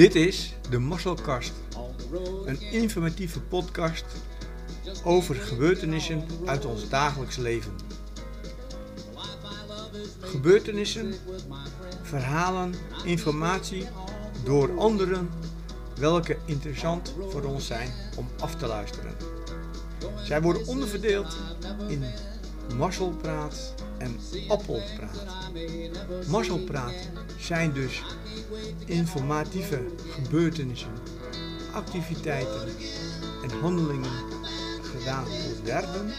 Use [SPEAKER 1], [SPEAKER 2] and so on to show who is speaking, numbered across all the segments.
[SPEAKER 1] Dit is de Mazzelkast, een informatieve podcast over gebeurtenissen uit ons dagelijks leven. Gebeurtenissen, verhalen, informatie door anderen welke interessant voor ons zijn om af te luisteren. Zij worden onderverdeeld in Marcelpraat en Appelpraat. Marcelpraat zijn dus informatieve gebeurtenissen, activiteiten en handelingen gedaan door derden.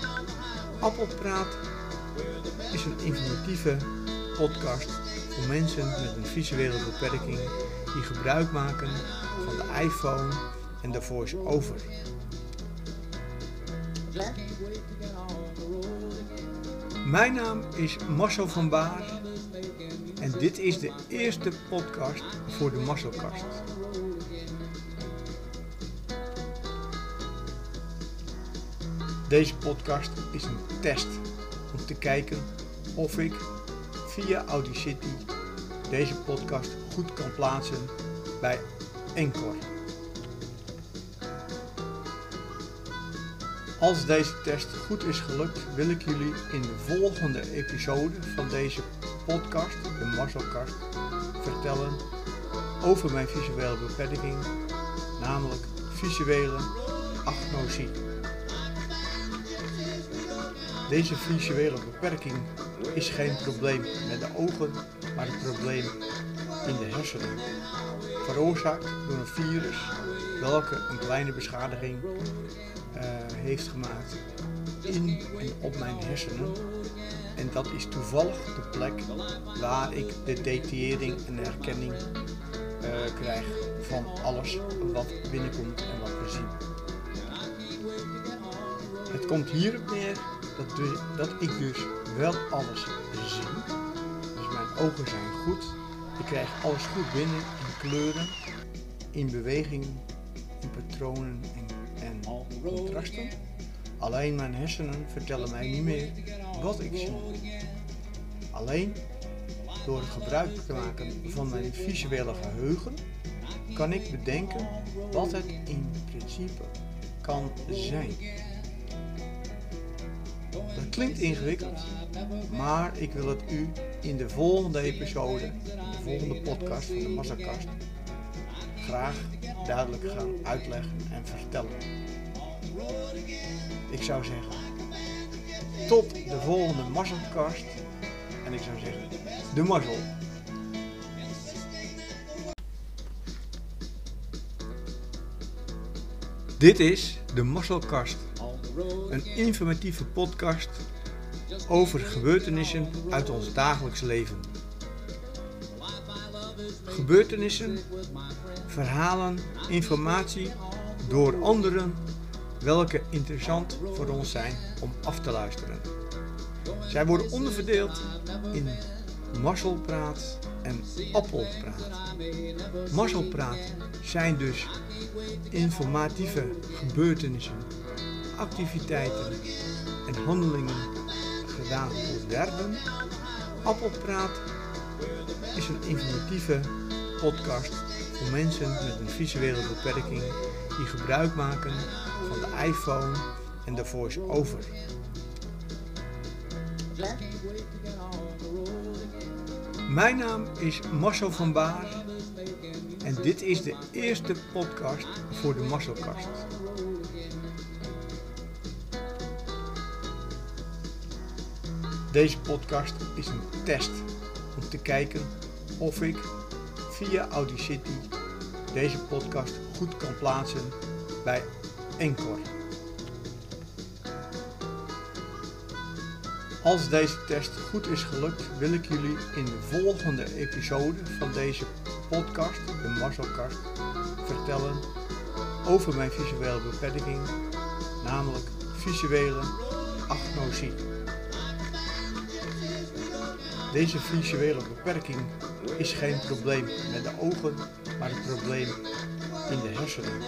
[SPEAKER 1] Appelpraat is een informatieve podcast voor mensen met een visuele beperking die gebruik maken van de iPhone en de voice-over. Mijn naam is Marcel van Baar en dit is de eerste podcast voor de Marcelkast. Deze podcast is een test om te kijken of ik via Audacity deze podcast goed kan plaatsen bij Encore. Als deze test goed is gelukt, wil ik jullie in de volgende episode van deze podcast, de Marcelkast, vertellen over mijn visuele beperking, namelijk visuele agnosie. Deze visuele beperking is geen probleem met de ogen, maar een probleem in de hersenen. Veroorzaakt door een virus welke een kleine beschadiging uh, heeft gemaakt in en op mijn hersenen. En dat is toevallig de plek waar ik de detectering en herkenning uh, krijg van alles wat binnenkomt en wat we zien. Het komt hierop neer dat, dat ik dus wel alles zie. Dus mijn ogen zijn goed. Ik krijg alles goed binnen in kleuren, in bewegingen, in patronen en, en contrasten. Alleen mijn hersenen vertellen mij niet meer wat ik zie. Alleen door gebruik te maken van mijn visuele geheugen kan ik bedenken wat het in principe kan zijn. Dat klinkt ingewikkeld, maar ik wil het u in de volgende episode, de volgende podcast van de Massakast, graag duidelijk gaan uitleggen en vertellen. Ik zou zeggen, tot de volgende Massakast en ik zou zeggen, de mazzel. Dit is de Mazzelkast, een informatieve podcast over gebeurtenissen uit ons dagelijks leven. Gebeurtenissen, verhalen, informatie door anderen welke interessant voor ons zijn om af te luisteren. Zij worden onderverdeeld in Marcelpraat en Appelpraat. Marcelpraat zijn dus informatieve gebeurtenissen, activiteiten en handelingen gedaan door derden. Appelpraat is een informatieve podcast voor mensen met een visuele beperking die gebruik maken van de iPhone en de voice-over. Mijn naam is Marcel van Baar en dit is de eerste podcast voor de Marcelkast. Deze podcast is een test om te kijken of ik via Audacity deze podcast goed kan plaatsen bij Encore. Als deze test goed is gelukt, wil ik jullie in de volgende episode van deze podcast, de Marcelkast, vertellen over mijn visuele beperking, namelijk visuele agnosie. Deze visuele beperking is geen probleem met de ogen, maar een probleem in de hersenen.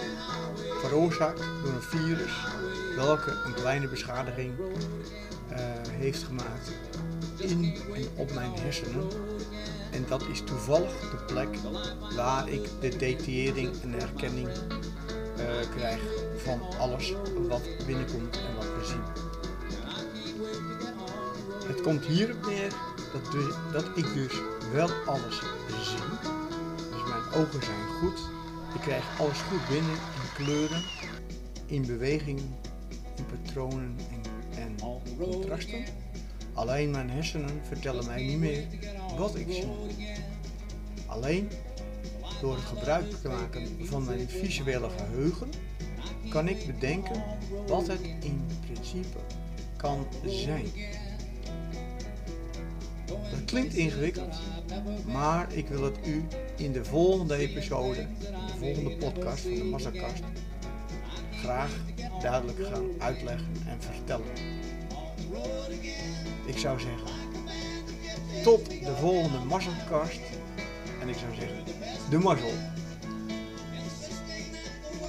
[SPEAKER 1] Veroorzaakt door een virus welke een kleine beschadiging uh, heeft gemaakt in en op mijn hersenen. En dat is toevallig de plek waar ik de detering en herkenning uh, krijg van alles wat binnenkomt en wat we zien. Het komt hierop neer dat, dat ik dus wel alles zie. Dus mijn ogen zijn goed. Ik krijg alles goed binnen in kleuren, in beweging, in patronen en, en contrasten. Alleen mijn hersenen vertellen mij niet meer wat ik zie. Alleen door gebruik te maken van mijn visuele geheugen kan ik bedenken wat het in principe kan zijn. Klinkt ingewikkeld, maar ik wil het u in de volgende episode, de volgende podcast van de Massakast, graag duidelijk gaan uitleggen en vertellen. Ik zou zeggen, tot de volgende Massakast en ik zou zeggen, de mazzel.